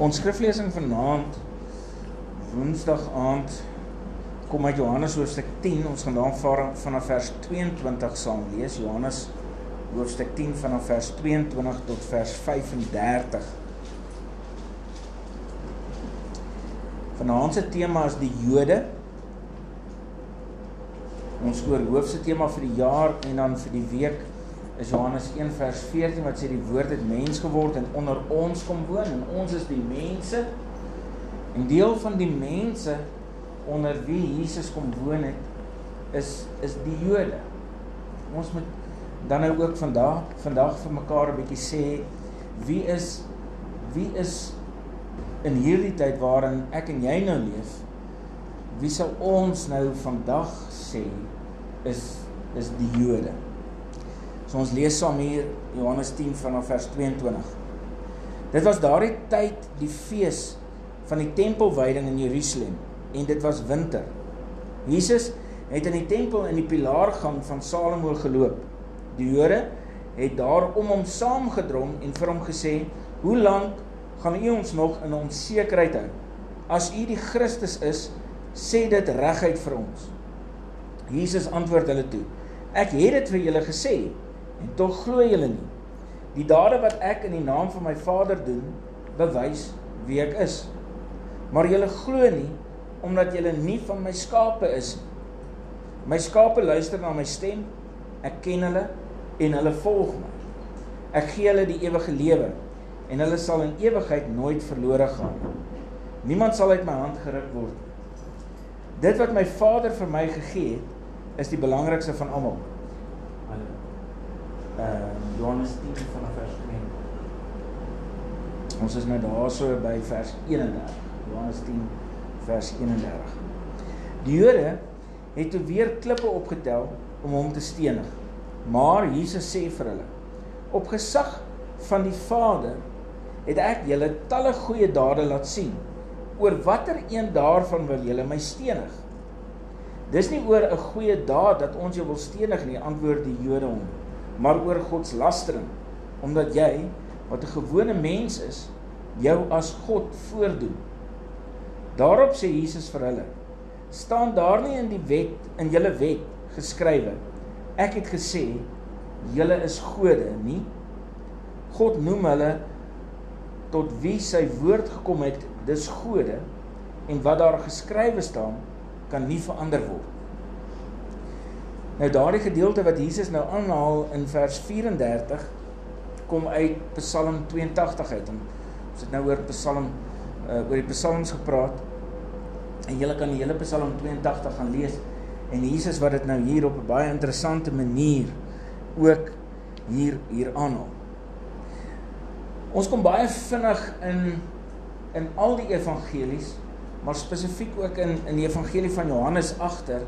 Ons skriflesing vanaand Woensdag aand kom uit Johannes hoofstuk 10. Ons gaan daar vanaf vers 22 saam lees. Johannes hoofstuk 10 vanaf vers 22 tot vers 35. Vanaand se tema is die Jode. Ons oorhoof se tema vir die jaar en dan vir die week is Johannes 1 vers 14 wat sê die woord het mens geword en onder ons kom woon en ons is die mense. En deel van die mense onder wie Jesus kom woon het is is die Jode. Ons moet dan nou ook vandag vandag vir mekaar 'n bietjie sê wie is wie is in hierdie tyd waarin ek en jy nou leef wie sal ons nou vandag sê is is die Jode. So ons lees saam hier Johannes 10 vanaf vers 22. Dit was daardie tyd die fees van die tempelwyding in Jerusalem en dit was winter. Jesus het in die tempel in die pilaargang van Salomo geloop. Die Jode het daar om hom saamgedrom en vir hom gesê: "Hoe lank gaan u ons nog in onsekerheid hou? As u die Christus is, sê dit reguit vir ons." Jesus antwoord hulle toe: "Ek het dit vir julle gesê, en tog glo julle nie. Die dade wat ek in die naam van my Vader doen, bewys wie ek is. Maar julle glo nie omdat julle nie van my skape is nie. My skape luister na my stem. Ek ken hulle en hulle volg my. Ek gee hulle die ewige lewe en hulle sal in ewigheid nooit verlore gaan nie. Niemand sal uit my hand geruk word nie. Dit wat my Vader vir my gegee het, is die belangrikste van almal Johannes 10 vanaf vers 2. Ons is nou daarso by vers 31. Johannes 10 vers 31. Die Jode het weer klippe opgetel om hom te stenig. Maar Jesus sê vir hulle: Op gesag van die Vader het ek julle talle goeie dade laat sien. Oor watter een daarvan wil julle my stenig? Dis nie oor 'n goeie daad dat ons jou wil stenig nie, antwoord die Jode hom maar oor God se lastering omdat jy wat 'n gewone mens is jou as God voordoen. Daarop sê Jesus vir hulle: "Staan daar nie in die wet in julle wet geskrywe: Ek het gesê julle is gode, nie? God noem hulle tot wie sy woord gekom het, dis gode en wat daar geskrywe staan kan nie verander word." Nou daardie gedeelte wat Jesus nou aanhaal in vers 34 kom uit Psalm 82 uit. Ons het nou oor Psalm uh, oor die psalms gepraat. En jy kan die hele Psalm 82 gaan lees en Jesus wat dit nou hier op 'n baie interessante manier ook hier hier aanhaal. Ons kom baie vinnig in in al die evangelies, maar spesifiek ook in in die evangelie van Johannes agter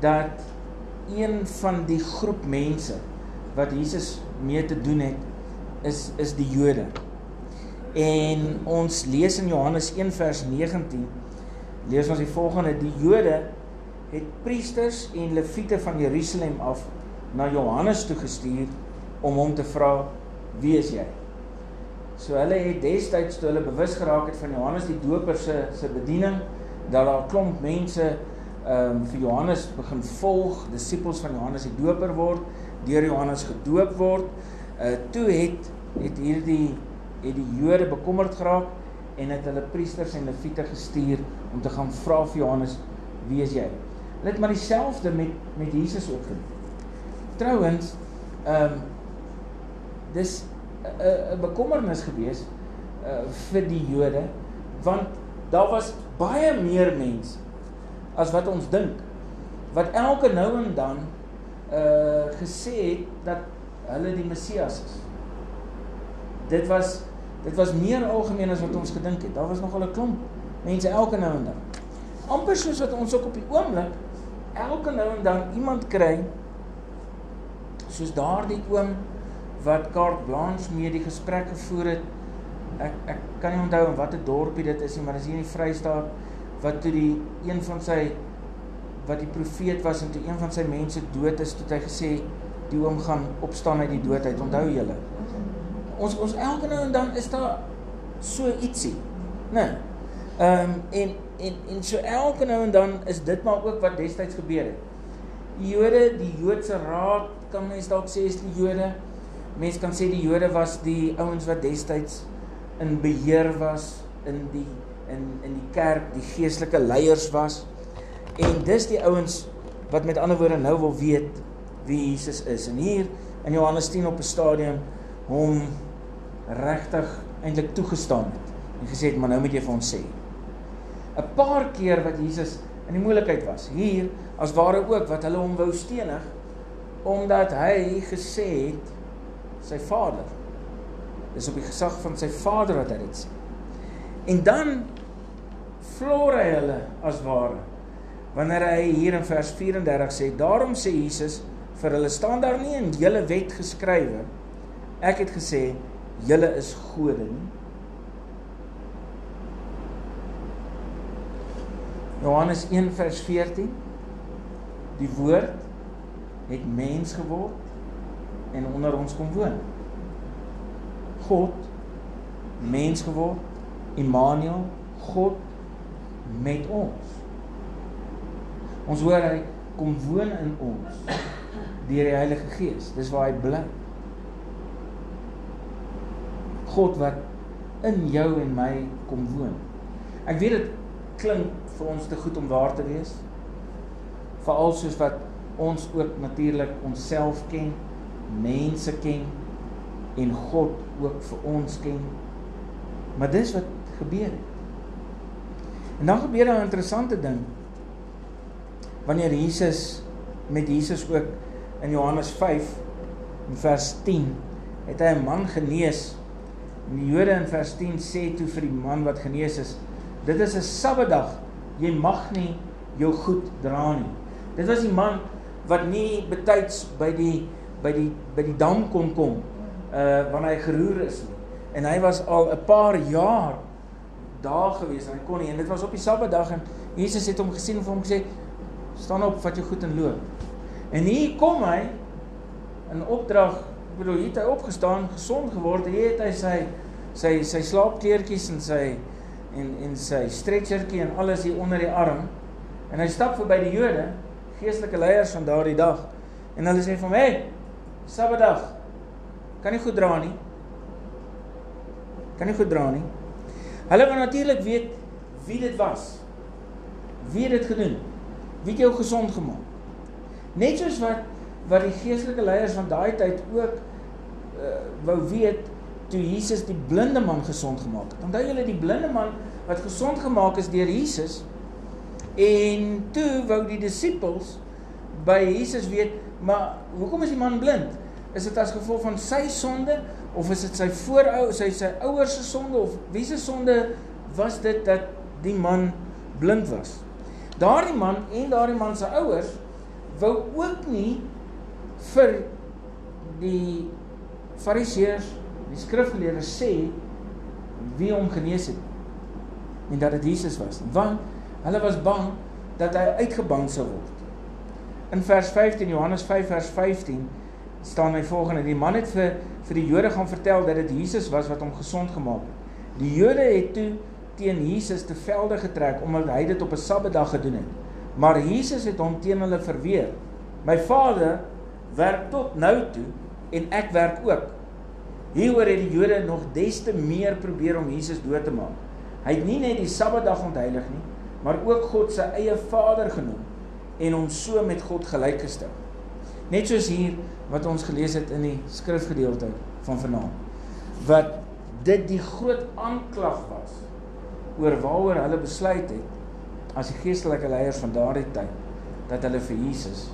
dat een van die groep mense wat Jesus mee te doen het is is die Jode. En ons lees in Johannes 1 vers 19 lees ons die volgende: Die Jode het priesters en leviete van Jerusalem af na Johannes toe gestuur om hom te vra: "Wie is jy?" So hulle het destyds toe hulle bewus geraak het van Johannes die Doper se se bediening dat daar 'n klomp mense ehm um, vir Johannes begin volg, disippels van Johannes die Doper word, deur Johannes gedoop word. Uh toe het het hierdie het die Jode bekommerd geraak en het hulle priesters en leviete gestuur om te gaan vra vir Johannes, "Wie is jy?" Hulle het maar dieselfde met met Jesus ook gedoen. Trouwens, ehm um, dis 'n 'n bekommernis gewees uh vir die Jode want daar was baie meer mense as wat ons dink. Wat elke nou en dan uh gesê het dat hulle die Messias is. Dit was dit was meer algemeen as wat ons gedink het. Daar was nog al 'n klomp mense elke nou en dan. amper soos wat ons ook op die oomblik elke nou en dan iemand kry soos daardie oom wat Kaart Blanche mee die gesprek gevoer het. Ek ek kan nie onthou in watter dorpie dit is nie, maar dis hier in die Vrystaat wat toe die een van sy wat die profeet was en toe een van sy mense dood is, toe hy gesê die oom gaan opstaan uit die dood uit. Onthou julle? Ons ons elke nou en dan is daar So ietsie. Nee. Ehm um, en en en so elke nou en dan is dit maar ook wat destyds gebeur het. Die Jode, die Joodse raad, kan mens dalk sê is die Jode. Mense kan sê die Jode was die ouens wat destyds in beheer was in die in in die kerk, die geestelike leiers was. En dis die ouens wat met ander woorde nou wil weet wie Jesus is. En hier in Johannes 10 op 'n stadium hom regtig eintlik toegestaan het en gesê het maar nou moet jy vir ons sê. 'n Paar keer wat Jesus in die moeilikheid was. Hier as ware ook wat hulle hom wou stenig omdat hy gesê het sy vader. Dis op die gesag van sy vader wat hy dit sê. En dan hy hulle as ware. Wanneer hy hier in vers 34 sê, daarom sê Jesus vir hulle staan daar nie in julle wet geskrywe ek het gesê julle is gode nie. Johannes 1 vers 14 Die woord het mens geword en onder ons kom woon. God mens geword, Immanuel, God met ons. Ons hoor hy kom woon in ons deur die Heilige Gees. Dis waar hy bly. God wat in jou en my kom woon. Ek weet dit klink vir ons te goed om waar te wees. Veral soos wat ons ook natuurlik onsself ken, mense ken en God ook vir ons ken. Maar dis wat gebeur het. En dan gebeur 'n interessante ding. Wanneer Jesus met Jesus ook in Johannes 5 in vers 10 het hy 'n man genees. En die Jode in vers 10 sê toe vir die man wat genees is: "Dit is 'n Sabbatdag. Jy mag nie jou goed dra nie." Dit was die man wat nie betyds by die by die by die dam kon kom uh wanneer hy geroer is nie. En hy was al 'n paar jaar daar gewees en hy kon nie en dit was op die Sabbatdag en Jesus het hom gesien en vir hom gesê: "Staan op, vat jou goed en loop." En hier kom hy in opdrag, ek bedoel hier het hy opgestaan, gesond geword, hier het hy sy sy sy slaapkleertjies en sy en en sy stretchertjie en alles hier onder die arm. En hy stap verby die Jode, geestelike leiers van daardie dag. En hulle sê vir hom: "Hey, Sabbatdag. Kan nie goed dra nie. Kan nie goed dra nie." Hulle wou natuurlik weet wie dit was. Wie het dit gedoen? Wie het jou gesond gemaak? Net soos wat wat die geestelike leiers van daai tyd ook uh, wou weet toe Jesus die blinde man gesond gemaak het. Onthou julle die blinde man wat gesond gemaak is deur Jesus en toe wou die disippels by Jesus weet, maar hoekom is die man blind? Is dit as gevolg van sy sonde of is dit sy voorou sy sy ouers se sonde of wie se sonde was dit dat die man blind was? Daardie man en daardie man se ouers wou ook nie vir die fariseërs, die skrifgeleerdes sê wie hom genees het en dat dit Jesus was, want hulle was bang dat hy uitgeban sou word. In vers 15 Johannes 5 vers 15 staan my volgende: Die man het vir vir die Jode gaan vertel dat dit Jesus was wat hom gesond gemaak het. Die Jode het toe teen Jesus te velde getrek omdat hy dit op 'n Sabbatdag gedoen het. Maar Jesus het hom teen hulle verweer. My Vader werk tot nou toe en ek werk ook. Hieroor het die Jode nog des te meer probeer om Jesus dood te maak. Hy het nie net die Sabbatdag ontheilig nie, maar ook God se eie Vader genoem en hom so met God gelyk gestel. Net soos hier wat ons gelees het in die skrifgedeelte van vanaand. Wat dit die groot aanklag was oor waaroor hulle besluit het as die geestelike leiers van daardie tyd dat hulle vir Jesus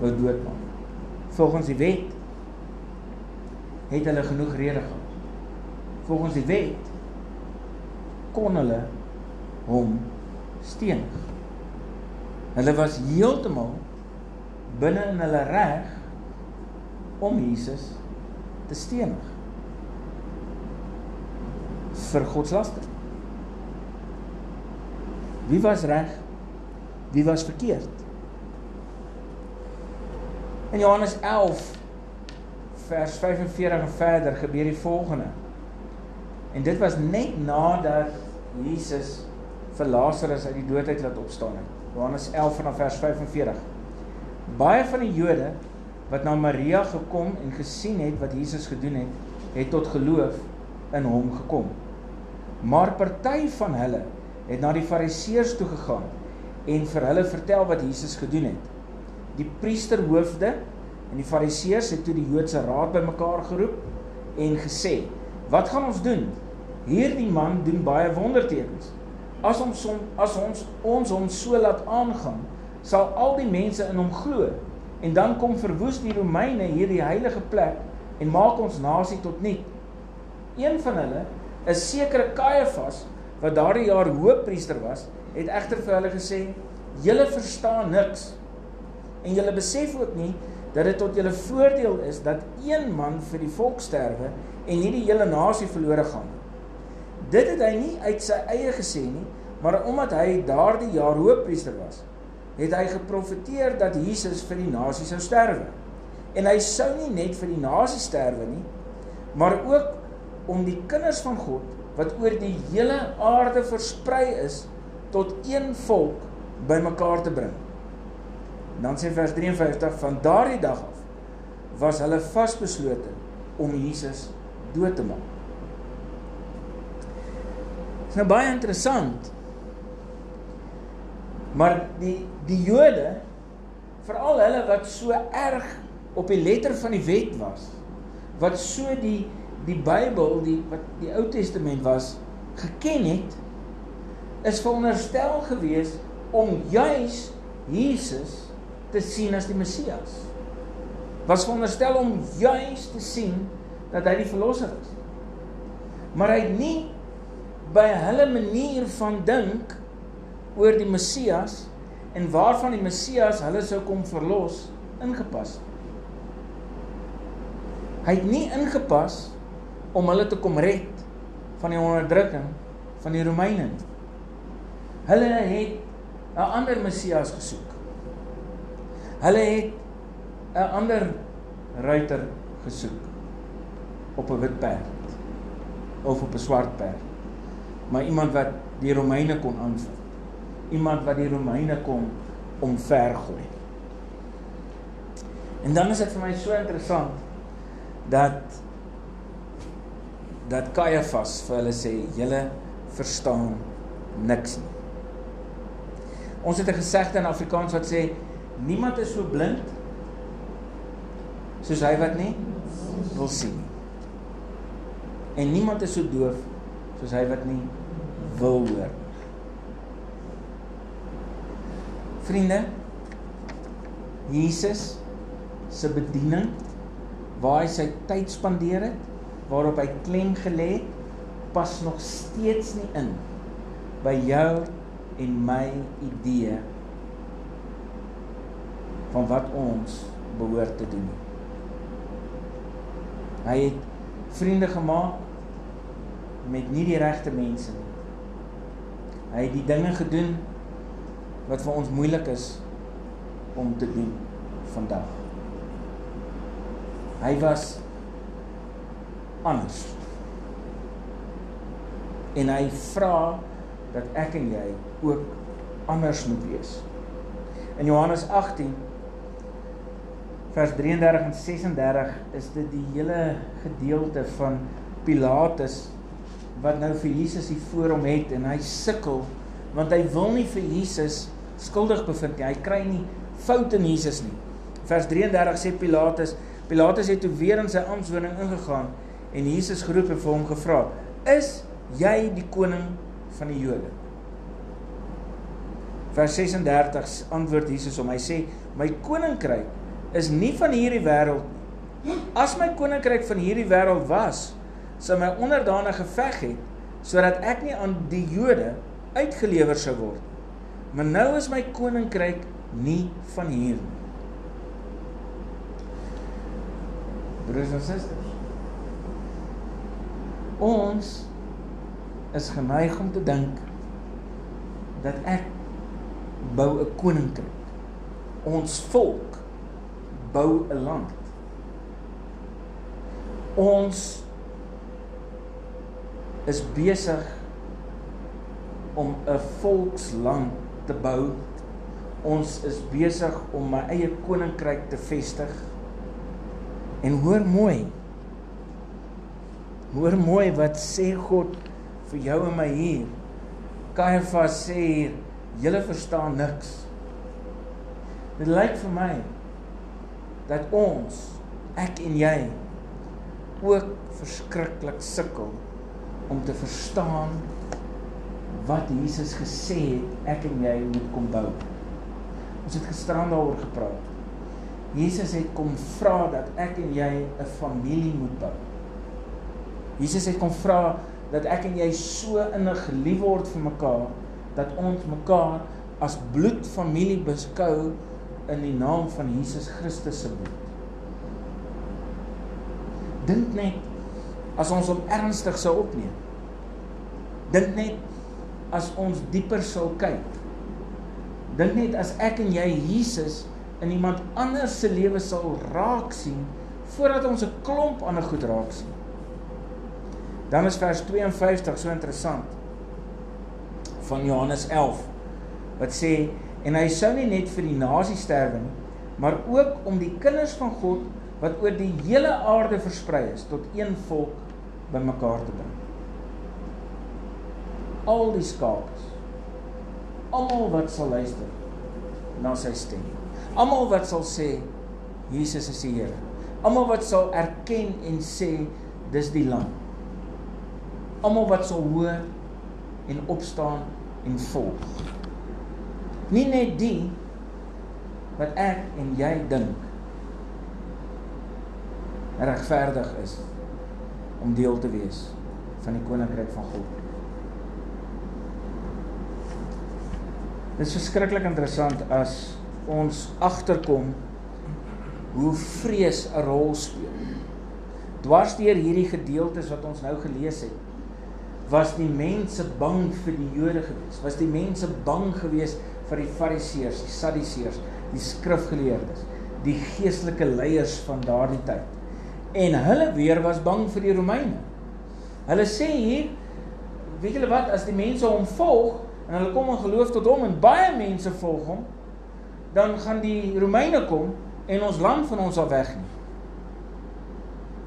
wou doodmaak. Volgens die wet het hulle genoeg rede gehad. Volgens die wet kon hulle hom stenig. Hulle was heeltemal binne in hulle reg om Jesus te stenig vir godslaster. Wie was reg? Wie was verkeerd? In Johannes 11 vers 45 en verder gebeur die volgende. En dit was net nadat Jesus vir Lazarus uit die dood uit laat opstaan het. Johannes 11 vanaf vers 45. Baie van die Jode wat na Maria gekom en gesien het wat Jesus gedoen het, het tot geloof in hom gekom. Maar party van hulle het na die Fariseërs toe gegaan en vir hulle vertel wat Jesus gedoen het. Die priesterhoofde en die Fariseërs het toe die Joodse raad bymekaar geroep en gesê: "Wat gaan ons doen? Hierdie man doen baie wondertekens. As ons hom as ons ons hom so laat aangaan, sal al die mense in hom glo en dan kom verwoes die Romeine hierdie heilige plek en maak ons nasie tot niet. Een van hulle, 'n sekere Kajafas wat daardie jaar hoofpriester was, het egter vir hulle gesê: "Julle verstaan niks en julle besef ook nie dat dit tot julle voordeel is dat een man vir die volk sterwe en nie die hele nasie verlore gaan nie." Dit het hy nie uit sy eie gesê nie, maar omdat hy daardie jaar hoofpriester was, het hy geprofeteer dat Jesus vir die nasie sou sterwe. En hy sou nie net vir die nasie sterwe nie, maar ook om die kinders van God wat oor die hele aarde versprei is tot een volk bymekaar te bring. Dan sê vers 53 van daardie dag af was hulle vasbeslote om Jesus dood te maak. Dit is nou baie interessant. Maar die die Jode veral hulle wat so erg op die letter van die wet was, wat so die die Bybel, die wat die Ou Testament was, geken het, is veronderstel gewees om juis Jesus te sien as die Messias. Was veronderstel om juis te sien dat hy die verlosser is. Maar hy het nie by hulle manier van dink oor die Messias en waarvan die Messias hulle sou kom verlos ingepas. Hy het nie ingepas om hulle te kom red van die onderdrukking van die Romeine. Hulle het 'n ander Messias gesoek. Hulle het 'n ander ruiter gesoek op 'n wit perd of op 'n swart perd. Maar iemand wat die Romeine kon aanval. Iemand wat die Romeine kon omvergooi. En dan is dit vir my so interessant dat dat Caiaphas vir hulle sê julle verstaan niks nie. Ons het 'n gesegde in Afrikaans wat sê niemand is so blind soos hy wat nie wil sien nie. En niemand is so doof soos hy wat nie wil hoor nie. Vriende, Jesus se bediening waar hy sy tyd spandeer het, waarop hy klem gelê het, pas nog steeds nie in by jou en my idee van wat ons behoort te doen. Hy het vriende gemaak met nie die regte mense nie. Hy het die dinge gedoen wat vir ons moeilik is om te doen vandag. Hy was anders. En hy vra dat ek en jy ook anders moet wees. In Johannes 18 vers 33 en 36 is dit die hele gedeelte van Pilatus wat nou vir Jesus hier voor hom het en hy sukkel want hy wil nie vir Jesus skuldig bevind nie. Hy kry nie foute in Jesus nie. Vers 33 sê Pilatus, Pilatus het toe weer in sy amptswoning ingegaan en Jesus geroep en vir hom gevra: "Is jy die koning van die Jode?" Vers 36 antwoord Jesus hom. Hy sê: "My koninkryk is nie van hierdie wêreld nie. As my koninkryk van hierdie wêreld was, sou my onderdane geveg het sodat ek nie aan die Jode uitgelewer sou word. Maar nou is my koninkryk nie van hier nie." Broers en susters, ons is geneig om te dink dat ek bou 'n koninkryk. Ons volk bou 'n land. Ons is besig om 'n volksland te bou. Ons is besig om my eie koninkryk te vestig. En hoor mooi. Hoor mooi wat sê God vir jou en my hier. Kaiafas sê hier, julle verstaan niks. Dit lyk vir my dat ons, ek en jy ook verskriklik sukkel om te verstaan wat Jesus gesê het ek en jy moet kom bou. Ons het gisterand daaroor gepraat. Jesus het kom vra dat ek en jy 'n familie moet bou. Jesus het kom vra dat ek en jy so innig lief word vir mekaar dat ons mekaar as bloedfamilie beskou in die naam van Jesus Christus se bloed. Dink net as ons hom ernstig sou opneem. Dink net as ons dieper sal kyk. Dink net as ek en jy Jesus in iemand anders se lewe sal raak sien voordat ons 'n klomp ander goed raak sien. Dan is vers 52 so interessant van Johannes 11 wat sê en hy sou nie net vir die nasie sterwe nie, maar ook om die kinders van God wat oor die hele aarde versprei is tot een volk bymekaar te bring al die skapers almal wat sal luister na sy stem. Almal wat sal sê Jesus is die Here. Almal wat sal erken en sê dis die lam. Almal wat sal hoor en opstaan en volg. Nie net die wat ek en jy dink regverdig is om deel te wees van die koninkryk van God Dit is verskriklik interessant as ons agterkom hoe vrees 'n rol speel. Dwars deur hierdie gedeeltes wat ons nou gelees het, was die mense bang vir die Jode gewees. Was die mense bang gewees vir die Fariseërs, die Sadduseërs, die skrifgeleerdes, die geestelike leiers van daardie tyd. En hulle weer was bang vir die Romeine. Hulle sê hier, weet julle wat, as die mense hom volg, en hulle kom in geloof tot hom en baie mense volg hom, dan gaan die Romeine kom en ons land van ons af wegneem.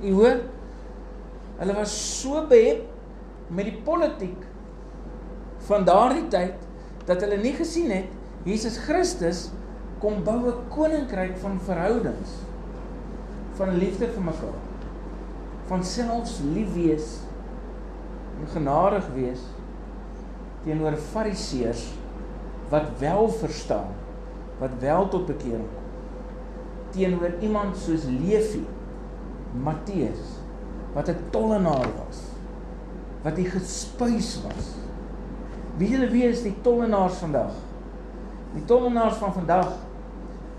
U hoor? Hulle was so behep met die politiek van daardie tyd dat hulle nie gesien het Jesus Christus kom bou 'n koninkryk van verhoudings van liefde vir mekaar van selfs lief wees en genadig wees teenoor fariseërs wat wel verstaan wat wel tot bekering kom teenoor iemand soos Levi Matteus wat 'n tollenaar was wat die gespuis was. Wie julle wie is die tollenaars vandag? Die tollenaars van vandag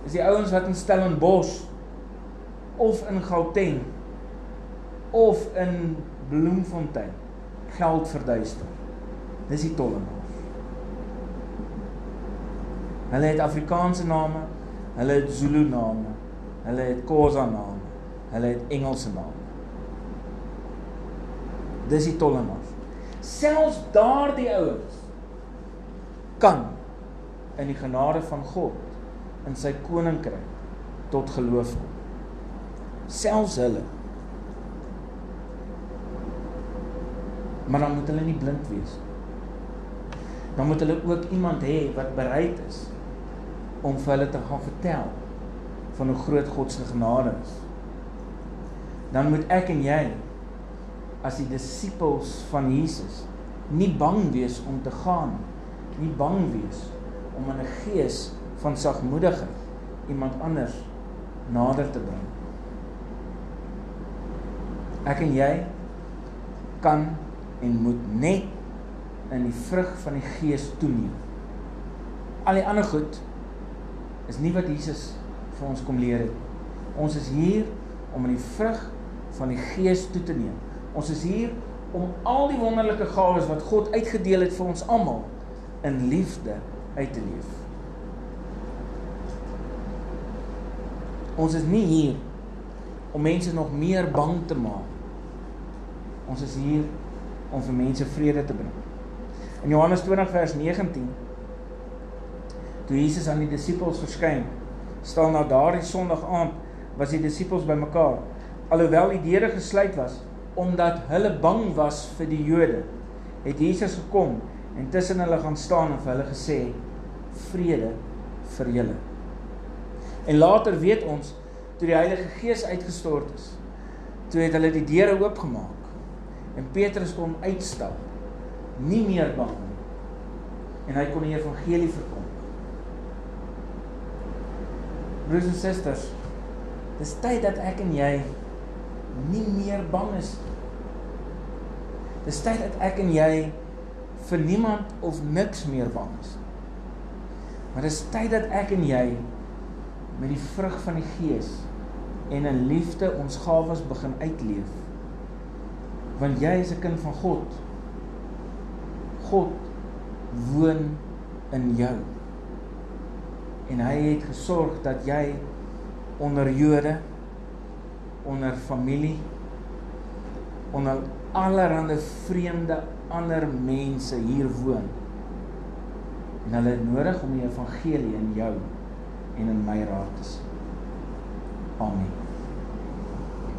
is die ouens wat in Stellenbosch of in Gauteng of in Bloemfontein geld verduister Dis die tollenaars. Hulle het Afrikaanse name, hulle het Zulu name, hulle het Khoza name, hulle het Engelse name. Dis die tollenaars. Selfs daardie ouens kan in die genade van God in sy koninkryk tot geloof kom. Selfs hulle. Maar dan moet hulle nie blind wees nie dan moet hulle ook iemand hê wat bereid is om vir hulle te gaan vertel van hoe groot God se genade is. Dan moet ek en jy as die disippels van Jesus nie bang wees om te gaan nie, nie bang wees om in 'n gees van sagmoedigheid iemand anders nader te bring. Ek en jy kan en moet net in die vrug van die gees toeneem. Al die ander goed is nie wat Jesus vir ons kom leer het. Ons is hier om in die vrug van die gees toe te neem. Ons is hier om al die wonderlike gawes wat God uitgedeel het vir ons almal in liefde uit te leef. Ons is nie hier om mense nog meer bang te maak. Ons is hier om vir mense vrede te bring. In Johannes 20 vers 19 toe Jesus aan die disippels verskyn, staan na daardie Sondag aand was die disippels bymekaar. Alhoewel die deure gesluit was omdat hulle bang was vir die Jode, het Jesus gekom en tussen hulle gaan staan en vir hulle gesê vrede vir julle. En later weet ons toe die Heilige Gees uitgestort is, toe het hulle die deure oopgemaak en Petrus kon uitstap, nie meer bang nie. En hy kon die evangelie verkondig. Broers en susters, dis tyd dat ek en jy nie meer bang is nie. Dis tyd dat ek en jy vir niemand of niks meer bang is. Maar dis tyd dat ek en jy met die vrug van die Gees en in liefde ons gawes begin uitleef. Want jy is 'n kind van God. God woon in jou. En hy het gesorg dat jy onder Jode, onder familie, onder allerlei vreemde ander mense hier woon. En hulle het nodig om die evangelie in jou en in my raak te sien. Amen.